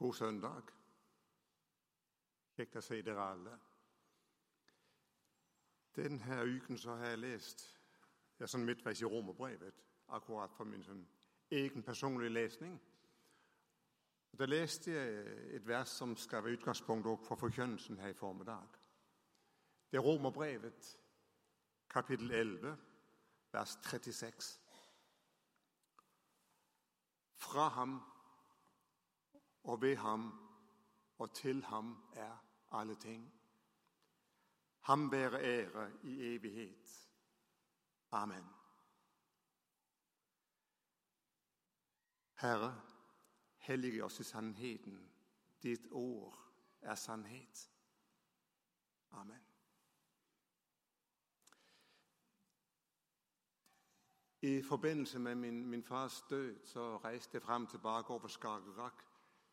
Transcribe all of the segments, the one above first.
God søndag. Kjekt å se dere alle. Denne uken så har jeg lest jeg er sånn midtveis i Romerbrevet, akkurat for min sånn egen personlige lesning. Da leste jeg et vers som skal være utgangspunkt for forkynnelsen her i formiddag. Det er Romerbrevet, kapittel 11, vers 36. Fra ham og ved ham og til ham er alle ting. Ham være ære i evighet. Amen. Herre, hellige oss i sannheten. Ditt ord er sannhet. Amen. I forbindelse med min, min fars død så reiste jeg fram tilbake over Skagerrak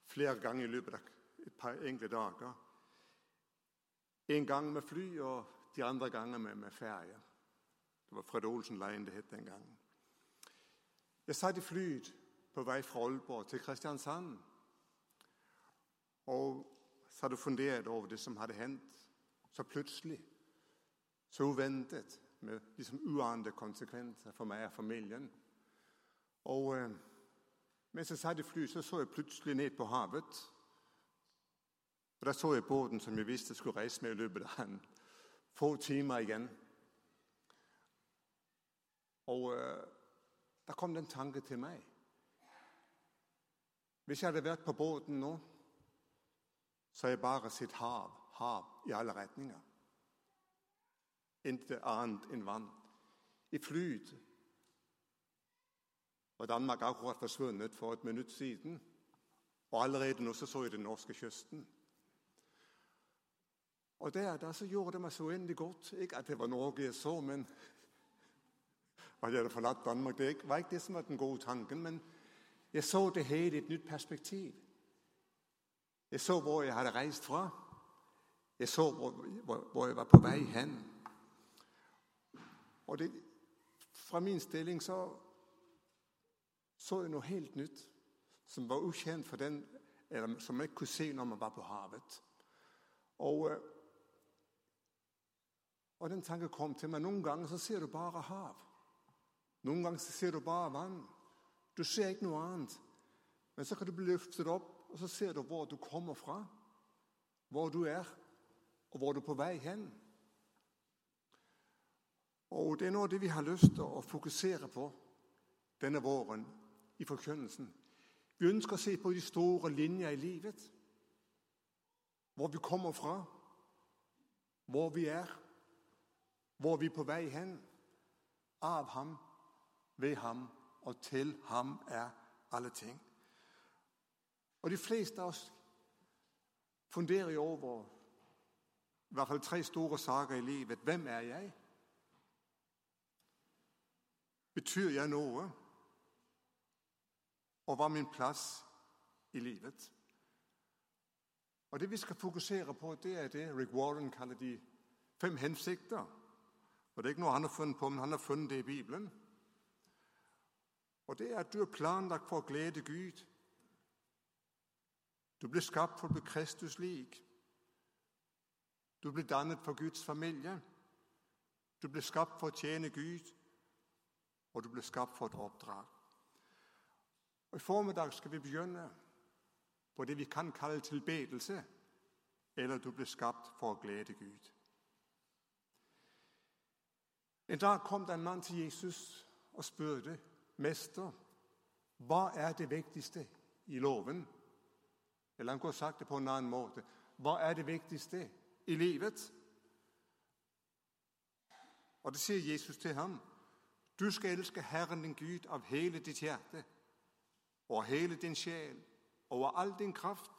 flere ganger i løpet av et par enkle dager. En gang med fly, og de andre ganger med, med ferje. Det var Fred Olsen-leien det het den gangen. Jeg satt i flyet på vei fra Aalborg til Kristiansand og satt og funderte over det som hadde hendt så plutselig, så uventet, med liksom uante konsekvenser for meg og familien. Og eh, mens jeg satt i fly, så så jeg plutselig ned på havet. Og Da så jeg båten som jeg visste skulle reise med i løpet av en få timer igjen. Og uh, da kom det en tanke til meg. Hvis jeg hadde vært på båten nå, så har jeg bare sett hav, hav i alle retninger. Intet annet enn vann. I flyet og Danmark akkurat forsvunnet for et minutt siden. Og allerede nå så, jeg den norske kysten. Og der, der så gjorde det meg så uendelig godt. Ikke at det var Norge jeg så, men at jeg hadde forlatt Danmark. Det var ikke det som var den gode tanken, men jeg så det hele i et nytt perspektiv. Jeg så hvor jeg hadde reist fra. Jeg så hvor, hvor, hvor jeg var på vei hen. Og det, fra min stilling så så jeg noe helt nytt som var ukjent for den, eller som jeg ikke kunne se når man var på havet. Og, øh, og den tanken kom til meg. Noen ganger så ser du bare hav. Noen ganger så ser du bare vann. Du ser ikke noe annet. Men så kan du bli løftet opp, og så ser du hvor du kommer fra, hvor du er, og hvor du er på vei hen. Og Det er noe av det vi har lyst til å fokusere på denne våren i forkynnelsen. Vi ønsker å se på de store linjer i livet. Hvor vi kommer fra, hvor vi er, hvor vi er på vei hen. Av ham, ved ham og til ham er alle ting. Og De fleste av oss funderer jo over i hvert fall tre store saker i livet. Hvem er jeg? Betyr jeg noe? Og hva er min plass i livet? Og Det vi skal fokusere på, det er det Rick Warren kaller de fem hensikter. Og Det er ikke noe han har funnet på, men han har funnet det i Bibelen. Og Det er at du er planlagt for å glede Gud. Du blir skapt for å bli Kristus lik. Du blir dannet for Guds familie. Du blir skapt for å tjene Gud, og du blir skapt for et oppdrag. Og I formiddag skal vi begynne på det vi kan kalle tilbedelse, eller du ble skapt for å glede Gud. En dag kom det en mann til Jesus og spurte, 'Mester, hva er det viktigste i loven?' Eller han kunne sagt det på en annen måte. Hva er det viktigste i livet? Og det sier Jesus til ham. Du skal elske Herren din Gud av hele ditt hjerte over hele din sjel, over all din kraft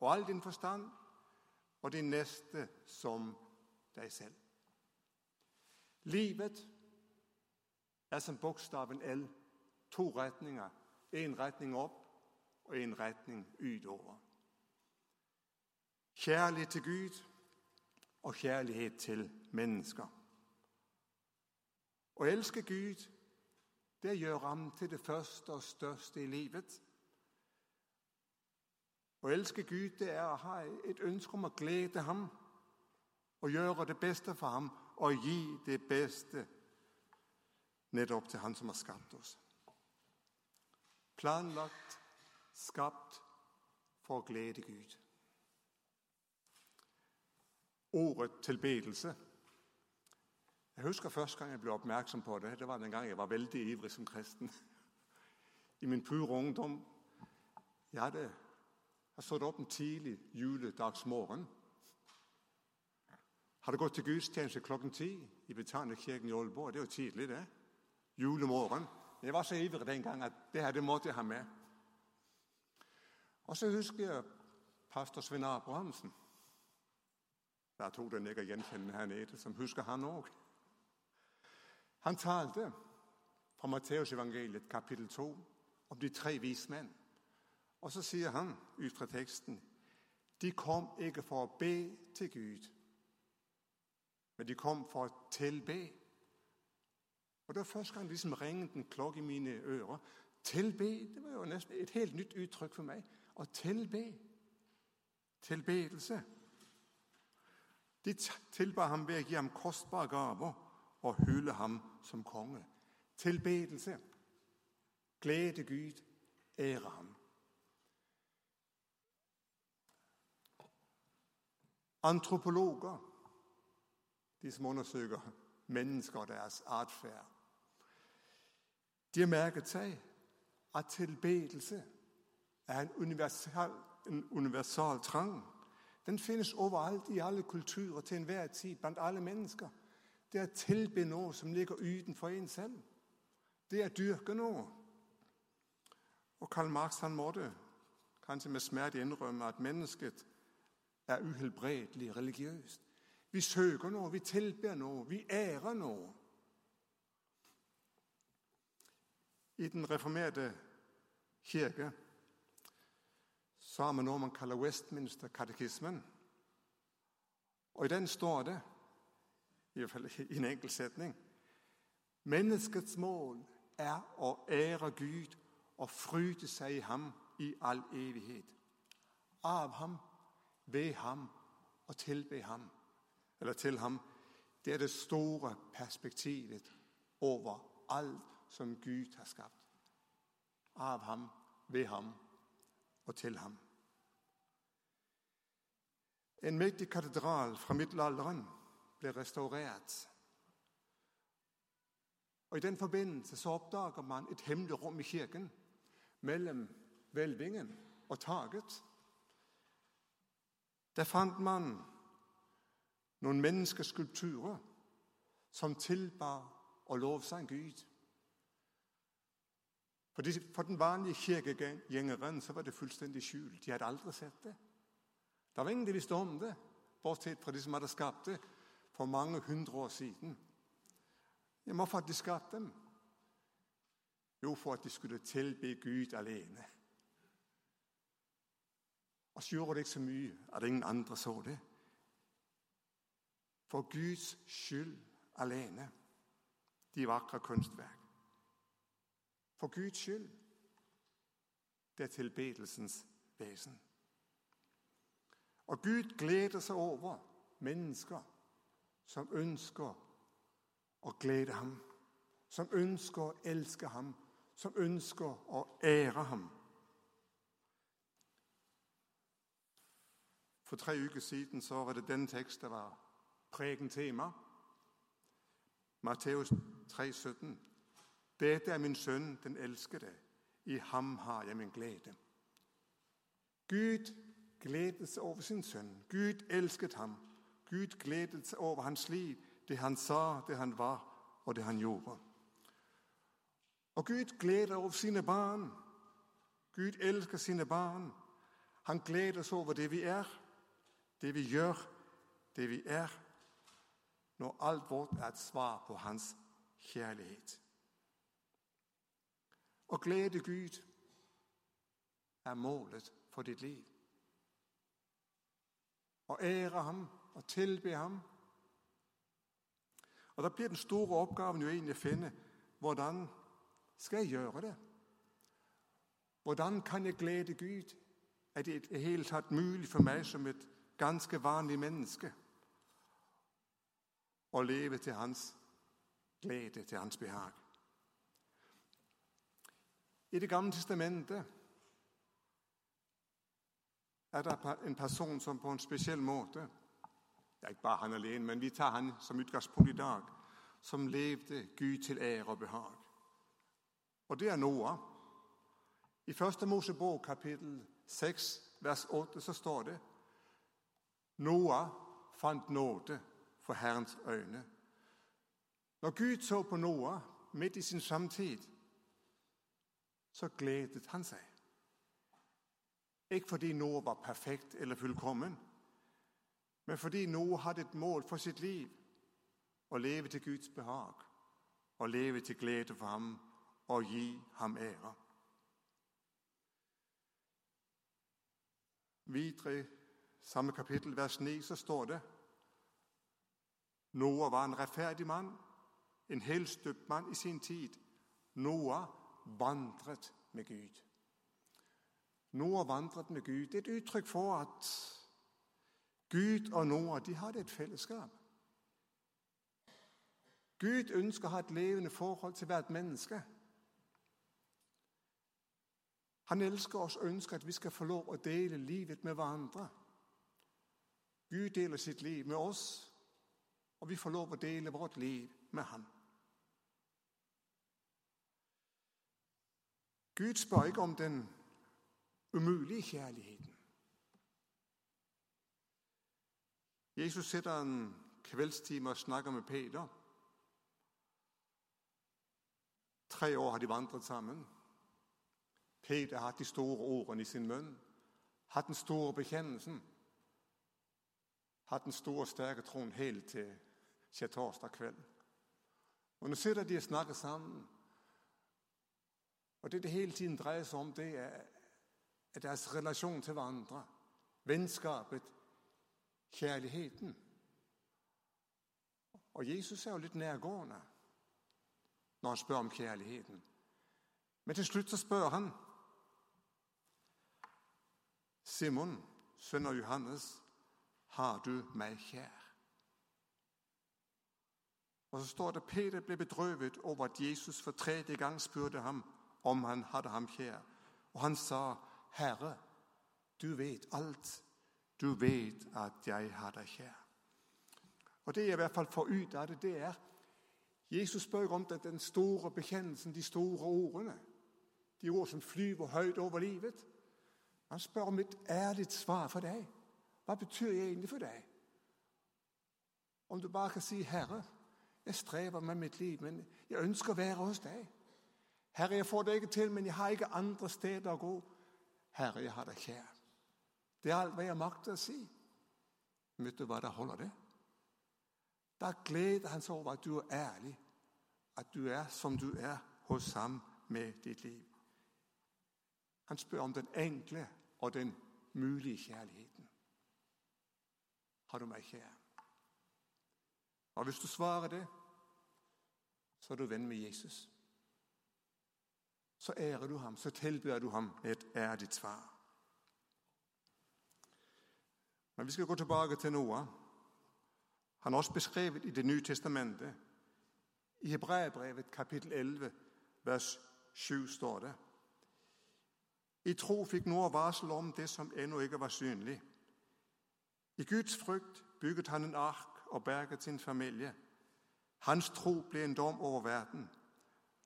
og all din forstand, og din neste som deg selv. Livet er som bokstaven L. To retninger. Én retning opp og én retning utover. Kjærlighet til Gud og kjærlighet til mennesker. Å elske Gud det gjør ham til det første og største i livet. Å elske Gud det er å ha et ønske om å glede ham og gjøre det beste for ham og gi det beste nettopp til Han som har skapt oss. Planlagt, skapt for å glede Gud. Ordet tilbedelse Jeg husker første gang jeg ble oppmerksom på det. Det var den gang jeg var veldig ivrig som kristen. I min pure ungdom Jeg hadde jeg stod opp en tidlig juledagsmorgen. Hadde gått til gudstjeneste klokken ti i Betaniakirken i Aalborg. Det er jo tidlig, det. Julemorgen. Jeg var så ivrig den gang at det her det måtte jeg ha med. Og så husker jeg pastor Svein Abrahamsen. Det er to jeg nikker gjenkjenne her nede, som husker han òg. Han talte fra Matteusevangeliet kapittel 2 om de tre vismenn. Og så sier han ut fra teksten de kom ikke for å be til Gud, men de kom for å tilbe. Og Det var første gang liksom ringte en klokke i mine ører. Tilbe det var jo nesten et helt nytt uttrykk for meg. Å tilbe. Tilbedelse. De tilba ham ved å gi ham kostbare gaver og hylle ham som konge. Tilbedelse. Glede Gud, ære ham. Antropologer, de som undersøker mennesker og deres atferd, de har merket seg at tilbedelse er en universal, en universal trang. Den finnes overalt i alle kulturer til enhver tid blant alle mennesker. Det er å tilbe noe som ligger utenfor en selv. Det er å dyrke noe. Og Karl Marx han måtte kanskje med smerte innrømme at mennesket er uhelbredelig religiøst. Vi søker noe, vi tilber noe, vi ærer noe. I den reformerte kirke så har vi noe man kaller Westminster-katekismen. Og I den står det, i hvert fall i en enkel setning Menneskets mål er å ære Gud og fryde seg i ham i all evighet. Av ham, ved ham og tilbe ham. Eller til ham. Det er det store perspektivet over alt som Gud har skapt. Av ham, ved ham og til ham. En mektig katedral fra middelalderen ble restaurert. Og I den forbindelse så oppdager man et hemmelig rom i kirken mellom hvelvingen og taket. Der fant man noen menneskeskulpturer som tilbar og lovsang Gud. For den vanlige kirkegjengeren så var det fullstendig skjult. De hadde aldri sett det. Det var ingen de visste om det, bortsett fra de som hadde skapt det for mange hundre år siden. Hvorfor hadde de skapt dem? Jo, for at de skulle tilbe Gud alene. Og så gjorde det ikke så mye at ingen andre så det. For Guds skyld alene. De vakre kunstverk. For Guds skyld. Det er tilbedelsens vesen. Og Gud gleder seg over mennesker som ønsker å glede ham, som ønsker å elske ham, som ønsker å ære ham. For tre uker siden så var det den teksten som var pregen tema. Matteus 3, 17. Dette er min sønn, den elskede. I ham har jeg min glede. Gud gledet seg over sin sønn. Gud elsket ham. Gud gledet seg over hans liv, det han sa, det han var, og det han gjorde. Og Gud gleder over sine barn. Gud elsker sine barn. Han gleder seg over det vi er, det vi gjør, det vi er, når alt vårt er et svar på hans kjærlighet. Å glede Gud er målet for ditt liv. Å ære ham og tilbe ham. Og Da blir den store oppgaven jo egentlig å finne hvordan skal jeg gjøre det? Hvordan kan jeg glede Gud er det i det hele tatt mulig for meg som et ganske vanlig menneske å leve til hans glede, til hans behag. I Det gamle testamentet er det en person som på en spesiell måte ja, Ikke bare han alene, men vi tar han som utgangspunkt i dag. Som levde Gud til ære og behag. Og det er Noah. I første Mosebok kapittel 6 vers 8 så står det Noah fant nåde for Herrens øyne. Når Gud så på Noah midt i sin samtid, så gledet han seg. Ikke fordi Noah var perfekt eller fullkommen, men fordi Noah hadde et mål for sitt liv å leve til Guds behag, å leve til glede for ham og gi ham ære. Videre i samme kapittel, vers 9, så står det Noah var en rettferdig mann, en helstøpt mann i sin tid. Noah vandret med Gud. Noah vandret med Gud. Det er et uttrykk for at Gud og Noah de hadde et fellesskap. Gud ønsker å ha et levende forhold til hvert menneske. Han elsker oss og ønsker at vi skal få lov å dele livet med hverandre. Gud deler sitt liv med oss, og vi får lov å dele vårt liv med ham. Gud spør ikke om den umulige kjærligheten. Jesus sitter en kveldstime og snakker med Peter. Tre år har de vandret sammen. Peter har hatt de store ordene i sin munn, hatt den store bekjennelsen, hatt den store, sterke troen helt til skjærtorsdag kveld. Og Nå sitter de og snakker sammen. Og Det det hele tiden dreier seg om, det er, er deres relasjon til hverandre. Vennskapet, kjærligheten. Og Jesus er jo litt nærgående når han spør om kjærligheten. Men til slutt så spør han Simon, sønn av Johannes, har du meg kjær? Og så står det Peter ble bedrøvet over at Jesus for tredje gang spurte ham om han hadde ham kjær. Og han sa, 'Herre, du vet alt. Du vet at jeg har deg kjær.' Og Det jeg i hvert fall får ut av det, det er Jesus spør om den store bekjennelsen, de store ordene. De ord som flyver høyt over livet. Han spør om et ærlig svar for deg. Hva betyr jeg egentlig for deg? Om du bare kan si, 'Herre, jeg strever med mitt liv, men jeg ønsker å være hos deg.' 'Herre, jeg får det ikke til, men jeg har ikke andre steder å gå.' 'Herre, jeg har deg kjær.' Det er alt hva jeg makter å si. Vet du hva det holder det? Da gleder han seg over at du er ærlig, at du er som du er hos ham med ditt liv. Han spør om den enkle og den mulige kjærligheten. Har du meg kjær? Og Hvis du svarer det, så er du venn med Jesus. Så ærer du ham, så tilbyr du ham et ærlig svar. Men vi skal gå tilbake til Noah. Han er også beskrevet i Det nye testamentet. I Hebreabrevet kapittel 11, vers 7 står det i tro fikk Noah varsel om det som ennå ikke var synlig. I Guds frykt bygget han en ark og berget sin familie. Hans tro ble en dom over verden,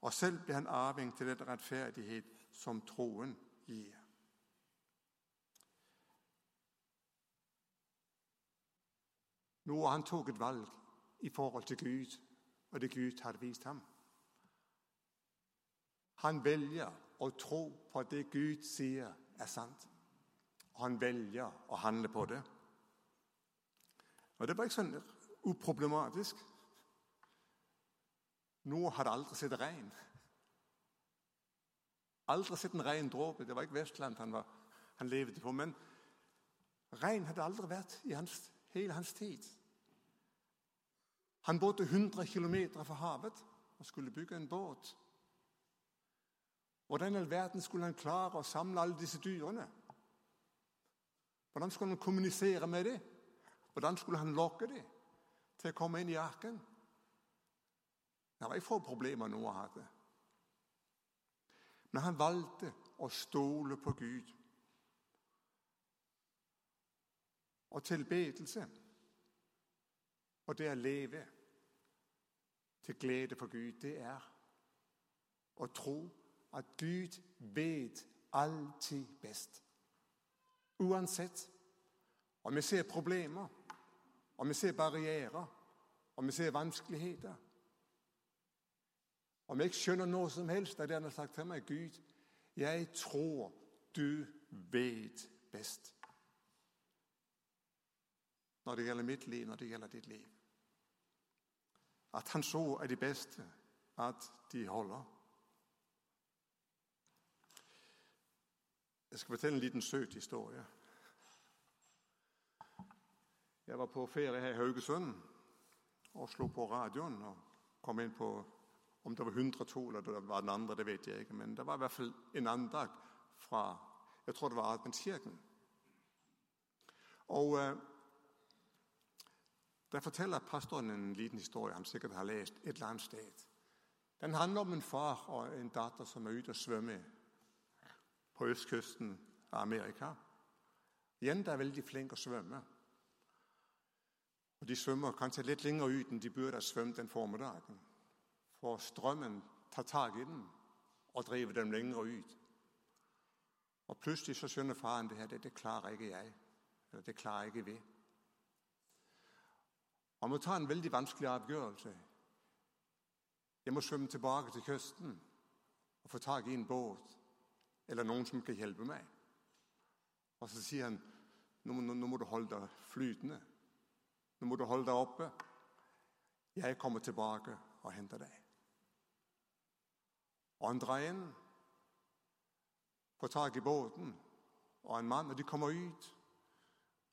og selv ble han arving til den rettferdighet som troen gir. Noah han tok et valg i forhold til Gud og det Gud hadde vist ham. Han velger å tro på at det Gud sier, er sant. Og han velger å handle på det. Og Det var ikke sånn uproblematisk. Noe hadde aldri sett regn. Aldri sett en regn dråpe. Det var ikke Vestland han, var, han levde på. Men regn hadde aldri vært i hans, hele hans tid. Han bodde 100 km fra havet og skulle bygge en båt. Hvordan i all verden skulle han klare å samle alle disse dyrene? Hvordan skulle han kommunisere med dem? Hvordan skulle han lokke dem til å komme inn i arken? Det var ikke få problemer Noah hadde. Men han valgte å stole på Gud. Og tilbedelse og det å leve til glede for Gud, det er å tro at Gud vet alltid best. Uansett om vi ser problemer, om vi ser barrierer, om vi ser vanskeligheter. Om jeg ikke skjønner noe som helst av det han har sagt til meg, Gud, jeg tror du vet best. Når det gjelder mitt liv, når det gjelder ditt liv. At han så er de beste, at de holder. Jeg skal fortelle en liten søt historie. Jeg var på ferie her i Haugesund og slo på radioen og kom inn på om det var 102 eller det var den andre, det vet jeg ikke. Men det var i hvert fall en andakt fra jeg tror det var Adventskirken. Og eh, Der forteller pastoren en liten historie han sikkert har lest et eller annet sted. Den handler om en far og en datter som er ute og svømme på østkysten av Amerika. Jenta er veldig flink å svømme. Og De svømmer kanskje litt lenger ut enn de burde ha svømt den formiddagen. For strømmen tar tak i dem og driver dem lenger ut. Og Plutselig så skjønner faren det her, det, det klarer ikke jeg. Eller det klarer ikke vi. Han må ta en veldig vanskelig avgjørelse. Jeg må svømme tilbake til kysten og få tak i en båt eller noen som kan hjelpe meg. Og så sier han nå, nå, nå må du holde deg flytende. Nå må du holde deg oppe. Jeg kommer tilbake og henter deg. Og han drar inn, får tak i båten og en mann, og de kommer ut.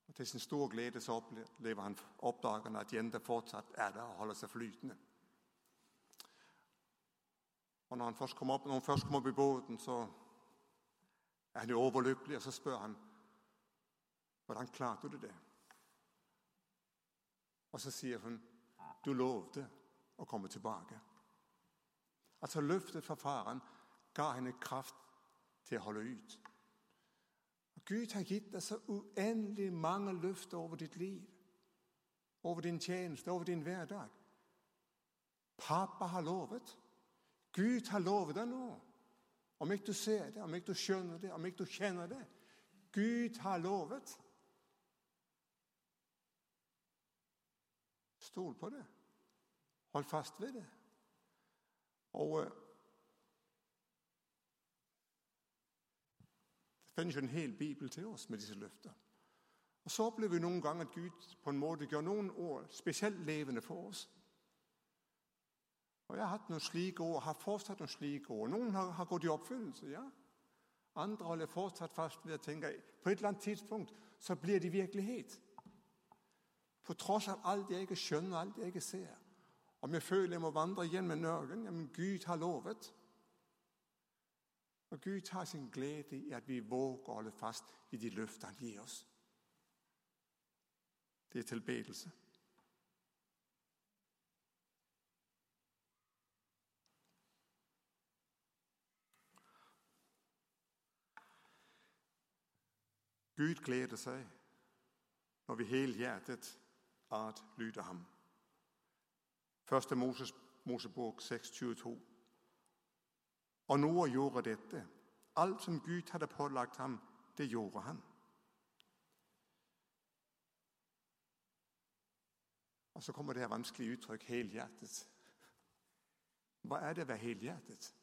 Og Til sin store glede så opplever han oppdagende at jenta fortsatt er der og holder seg flytende. Og Når han først kommer opp, når hun først kommer opp i båten, så er han jo overlykkelig, og så spør han hvordan klarte du det? Og så sier hun du lovte å komme tilbake. Altså Løftet fra faren ga henne kraft til å holde ut. Gud har gitt deg så uendelig mange løfter over ditt liv, over din tjeneste, over din hverdag. Pappa har lovet. Gud har lovet deg noe. Om ikke du ser det, om ikke du skjønner det, om ikke du kjenner det. Gud har lovet. Stol på det. Hold fast ved det. Og Det jo en hel bibel til oss med disse løfter. Og Så opplever vi noen ganger at Gud på en måte gjør noen år spesielt levende for oss. Og Jeg har hatt noen slike år, har fortsatt noen slike år. Noen har, har gått i oppfyllelse, ja. Andre holder fortsatt fast ved å tenke på et eller annet tidspunkt så blir de virkelighet. På tross av alt jeg ikke skjønner, alt jeg ikke ser. Om jeg føler jeg må vandre igjen med nøkkelen Gud har lovet. Og Gud har sin glede i at vi våger å holde fast i de løfter han gir oss. Det er tilbedelse. Gud gleder seg når vi helhjertet adlyder ham. Første Moses, Mosebok 6,22. Og Noah gjorde dette. Alt som Gud hadde pålagt ham, det gjorde han. Og så kommer det her vanskelige uttrykk 'helhjertet'. Hva er det å være helhjertet?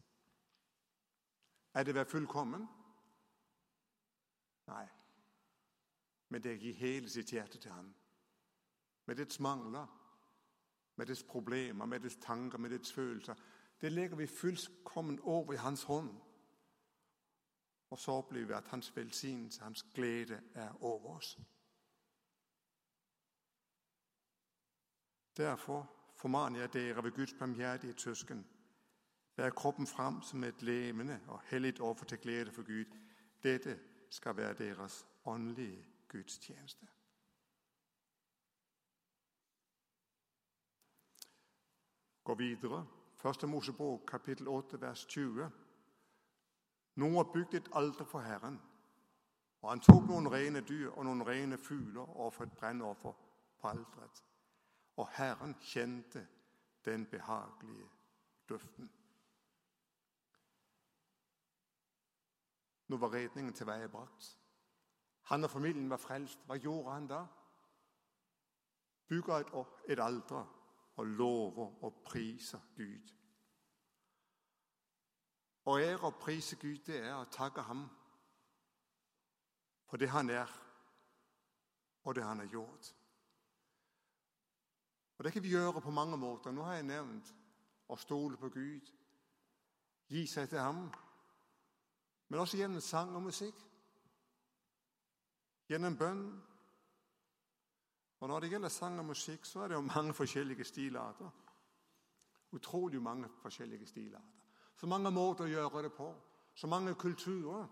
Er det å være fullkommen? Nei. Men det er å gi hele sitt hjerte til ham. Med dets mangler, med dets problemer, med dets tanker, med dets følelser. Det legger vi fullkomment over i Hans hånd. Og så opplever vi at Hans velsignelse, Hans glede, er over oss. Derfor formaner jeg dere ved Guds barmhjertige søsken, bær kroppen fram som et levende og hellig offer til glede for Gud. Dette skal være deres åndelige Guds tjeneste. Gå videre. Første Mosebok, kapittel 8, vers 20. Noah bygde et alter for Herren, og han tok noen rene dyr og noen rene fugler og for et brennoffer på alteret. Og Herren kjente den behagelige duften. Nå var redningen til veie brakt. Han og familien var frelst. Hva gjorde han da? Bygga et, et alter og lover og priser Gud. Å ære og prise Gud, det er å takke ham for det han er, og det han har gjort. Og Det kan vi gjøre på mange måter. Nå har jeg nevnt å stole på Gud, gi seg til ham, men også gjennom sang og musikk. Gjennom bønn. Og Når det gjelder sang og musikk, så er det jo mange forskjellige stilarter. Utrolig mange forskjellige stilarter. Så mange måter å gjøre det på. Så mange kulturer.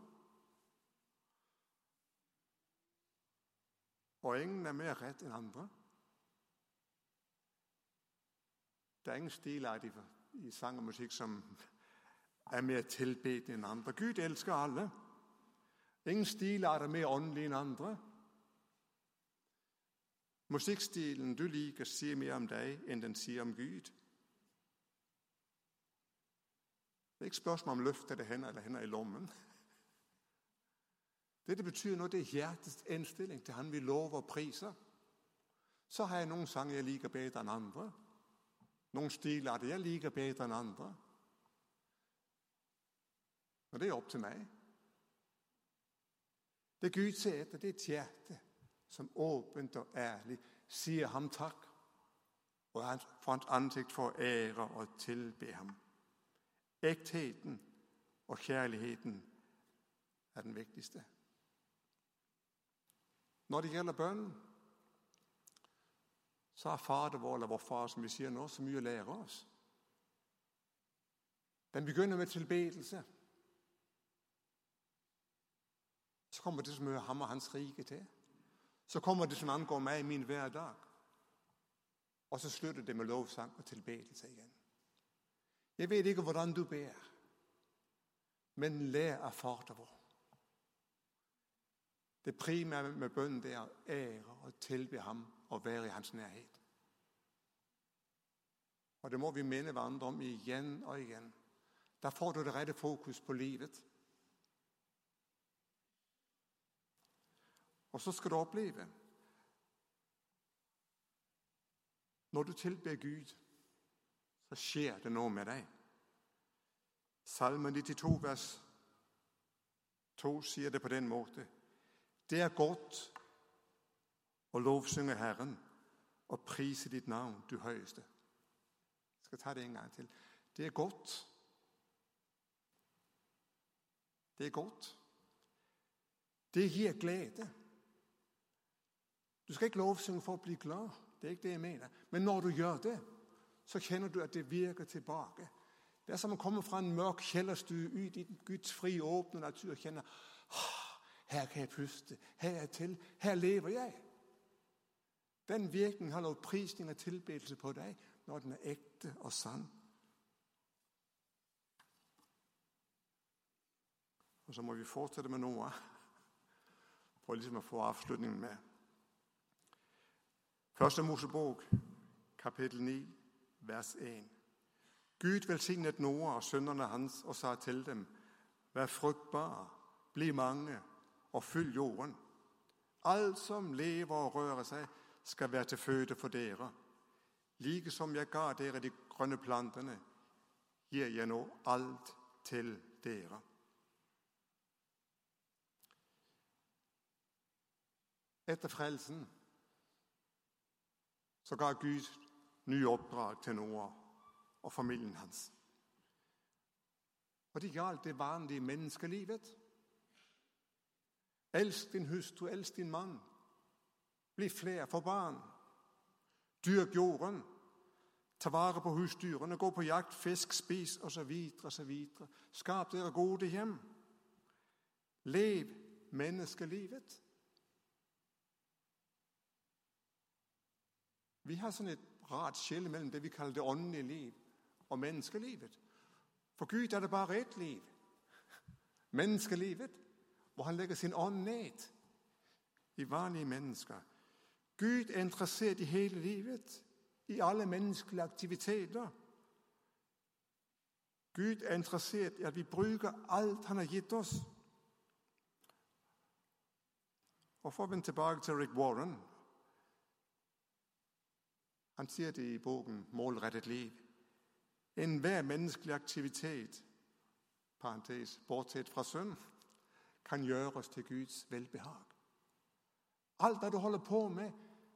Og ingen er mer rett enn andre. Det er ingen stilart i sang og musikk som er mer tilbedende enn andre. Gud elsker alle. Ingen stilart er mer åndelig enn andre. Musikkstilen du liker, sier mer om deg enn den sier om Gud. Det er ikke spørsmål om løftet det hender eller hender i lommen. Det det betyr nå, det er hjertets innstilling til Han vi lover og priser. Så har jeg noen sanger jeg liker bedre enn andre. Noen stilarter jeg liker bedre enn andre. Og det er opp til meg. Det Gud ser etter, det er et hjerte som åpent og ærlig sier ham takk, og for hans ansikt for å ære og tilbe ham. Ektheten og kjærligheten er den viktigste. Når det gjelder bønnen, så har Fader vår, eller vår Far, som vi sier nå, så mye å lære oss. Den begynner med tilbedelse. Så kommer det som hører ham og hans rike til. Så kommer det som angår meg i min hverdag. Og så slutter det med lovsang og tilbedelse igjen. Jeg vet ikke hvordan du ber, men lær av Fader vår. Det primære med bønnen er å ære og tilbe ham og være i hans nærhet. Og Det må vi minne hverandre om igjen og igjen. Da får du det rette fokus på livet. Og så skal du oppleve Når du tilber Gud, så skjer det noe med deg. Salmen 92, vers 2 sier det på den måten. Det er godt å lovsynge Herren og prise ditt navn, du høyeste. Jeg skal ta det en gang til. Det er godt. Det er godt. Det gir glede. Du skal ikke lovsynge for å bli glad. Det er ikke det jeg mener. Men når du gjør det, så kjenner du at det virker tilbake. Det er som å komme fra en mørk kjellerstue ut i Guds fri, åpne natur og kjenne her kan jeg puste. Her er jeg til. Her lever jeg. Den virkningen har lovprisning og tilbedelse på deg når den er ekte og sann. Og så må vi fortsette med noe for liksom å få avslutningen med. Første Mosebok, kapittel 9, vers 1. Gud velsignet Noah og sønnene hans og sa til dem, vær fruktbare, bli mange og fyll jorden. Alt som lever og rører seg, skal være til føde for dere. Like som jeg ga dere de grønne plantene, gir jeg nå alt til dere. Etter frelsen så ga Gud nye oppdrag til Noah og familien hans. Og det gjaldt det vanlige menneskelivet. Elsk din hustru, elsk din mann. Bli flere, for barn. Dyrk jorden. Ta vare på husdyrene, gå på jakt, fisk, spis osv. osv. Skap dere gode hjem. Lev menneskelivet. Vi har sånn et rart skille mellom det, vi kaller det åndelige liv, og menneskelivet. For Gud er det bare et liv. Menneskelivet, hvor han legger sin ånd ned i vanlige mennesker. Gud er interessert i hele livet, i alle menneskelige aktiviteter. Gud er interessert i at vi bruker alt han har gitt oss. Og For å vende tilbake til Rick Warren Han sier det i boken 'Målrettet liv'. Enhver menneskelig aktivitet parentes, bortsett fra synd, kan gjøres til Guds velbehag. Alt det du holder på med,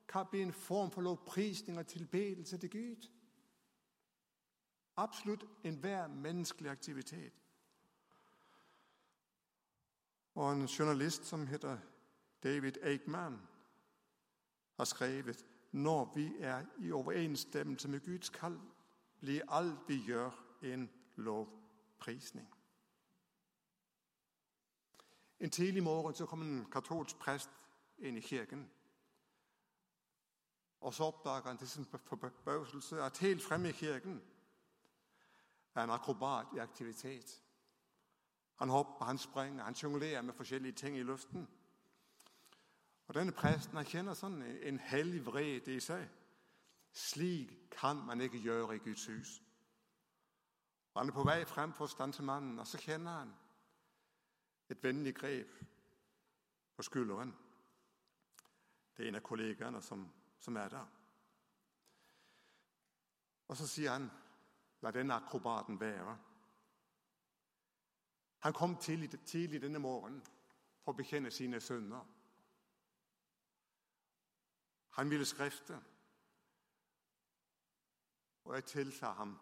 kan bli en form for lovprisning og tilbedelse til Gud. Absolutt enhver menneskelig aktivitet. Og en journalist som heter David Aikman, har skrevet når vi er i overensstemmelse med Guds kall, blir alt vi gjør, en lovprisning. En tidlig morgen så kom en katolsk prest inn i kirken. Og så oppdager han til sin forbauselse at helt fremme i kirken er en akrobat i aktivitet. Han hopper, han springer, han sjonglerer med forskjellige ting i luften. Og Denne presten kjenner sånn en hellig vrede i seg. Slik kan man ikke gjøre i Guds hus. Og Han er på vei frem for å stanse mannen, og så kjenner han et vennlig grep på skulderen. Det er en av kollegaene som, som er der. Og så sier han, 'La denne akrobaten være'. Han kom tidlig, tidlig denne morgenen for å bekjenne sine synder. Han ville skrifte, og jeg tilsa ham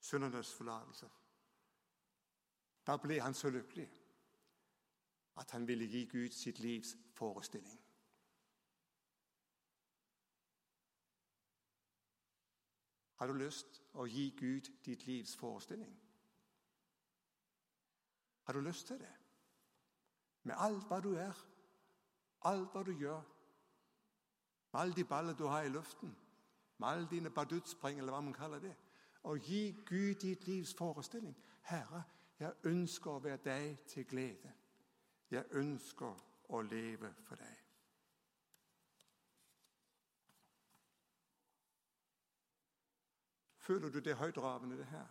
syndernes forlatelse. Da ble han så lykkelig at han ville gi Gud sitt livs forestilling. Har du lyst å gi Gud ditt livs forestilling? Har du lyst til det? Med alt hva du er, alt hva du gjør, med alle de baller du har i luften, med alle dine baduttspring, eller hva man kaller det. Og gi Gud ditt livs forestilling. Herre, jeg ønsker å være deg til glede. Jeg ønsker å leve for deg. Føler du det høytravende, det her?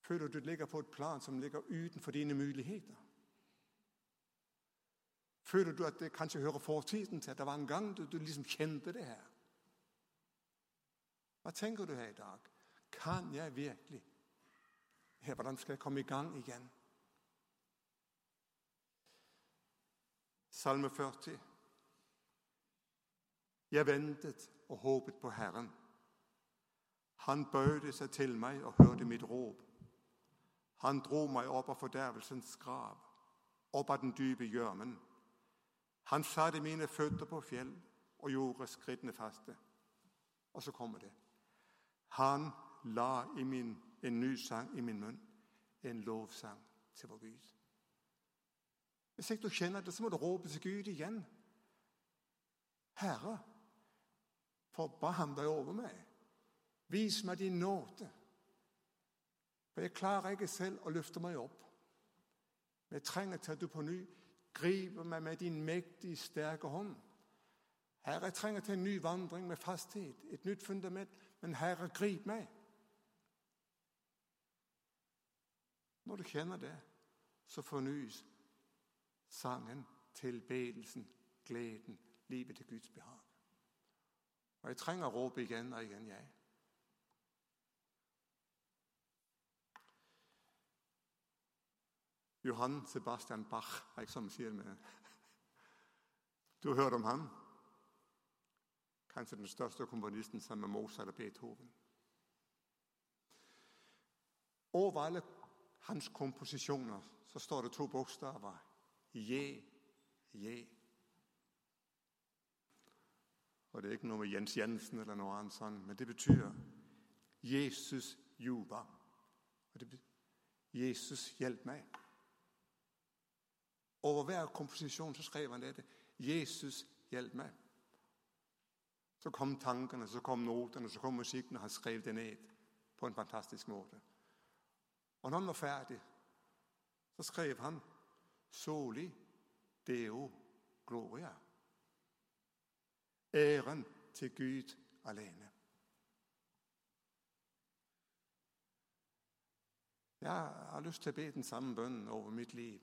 Føler du det ligger på et plan som ligger utenfor dine muligheter? Føler du at det kanskje hører fortiden til? At det var en gang du, du liksom kjente det her? Hva tenker du her i dag? Kan jeg virkelig? Her, hvordan skal jeg komme i gang igjen? Salme 40. Jeg ventet og håpet på Herren. Han bøyde seg til meg og hørte mitt råp. Han dro meg opp av fordervelsens grav, opp av den dype gjørmen. Han satte mine føtter på fjell og gjorde skrittene faste. Og så kommer det. Han la min, en ny sang i min munn, en lovsang til vår Gud. Hvis ikke du kjenner det, så må du råpe til Gud igjen. Herre, forbarm deg over meg. Vis meg din nåde. For jeg klarer ikke selv å løfte meg opp. Jeg trenger til at du på ny griper meg med din mektige, sterke hånd. Herre, jeg trenger til en ny vandring med fasthet, et nytt fundament. Men Herre, grip meg. Når du kjenner det, så fornyes sangen, tilbedelsen, gleden, livet til Guds behag. Og Jeg trenger å råpe igjen og igjen, jeg. Johan Sebastian Bach, er jeg som sier det Du har hørt om ham? Kanskje den største komponisten sammen med Mozart og Beethoven. Over alle hans komposisjoner så står det to bokstaver Je, je. Og det er ikke noe med Jens Jensen eller noe annet sånt, men det betyr Jesus betyr, Jesus, hjelp meg. Over hver komposisjon så skrev han dette. Jesus, hjelp meg. Så kom tankene, så kom notene, så kom musikken, og han skrev det ned på en fantastisk måte. Og når han var ferdig, så skrev han Soli Deo Gloria. Æren til Gud alene. Jeg har lyst til å be den samme bønnen over mitt liv,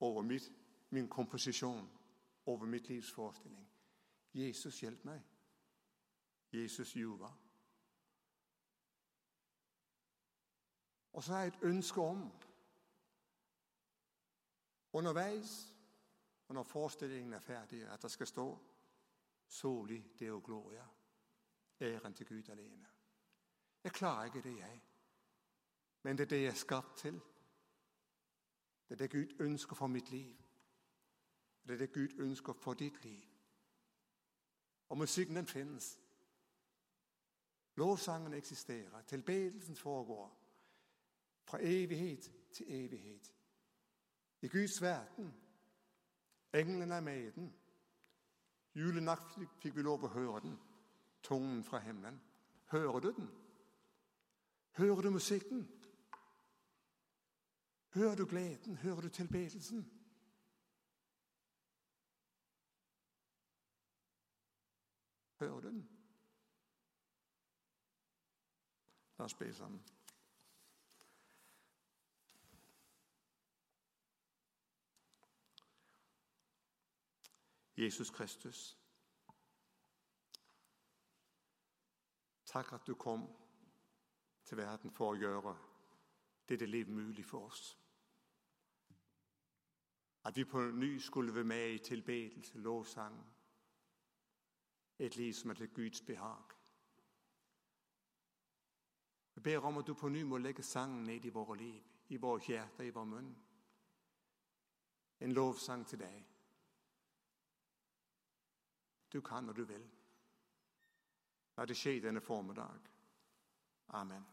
over mitt, min komposisjon, over mitt livs forestilling. Jesus, hjelp meg. Jesus Juva. Og så har jeg et ønske om underveis, og når forestillingen er ferdig, at det skal stå Soli Deo Gloria. Æren til Gud alene. Jeg klarer ikke det, jeg. Men det er det jeg er skapt til. Det er det Gud ønsker for mitt liv. Det er det Gud ønsker for ditt liv. Og musikken, den finnes. Lovsangen eksisterer. Tilbedelsen foregår. Fra evighet til evighet. I Guds verden. Englene er med i den. Julenatt fikk vi lov å høre den. Tungen fra himmelen. Hører du den? Hører du musikken? Hører du gleden? Hører du tilbedelsen? Hører du den? La oss be sammen. Jesus Kristus. Takk at du kom til verden for å gjøre dette liv mulig for oss. At vi på ny skulle være med i tilbedelse, lovsang. Et liv som er til Guds behag. Jeg ber om at du på ny må legge sangen ned i våre liv, i våre hjerter, i vår munn. En lovsang til deg. Du kan når du vil. La det skje denne formiddag. Amen.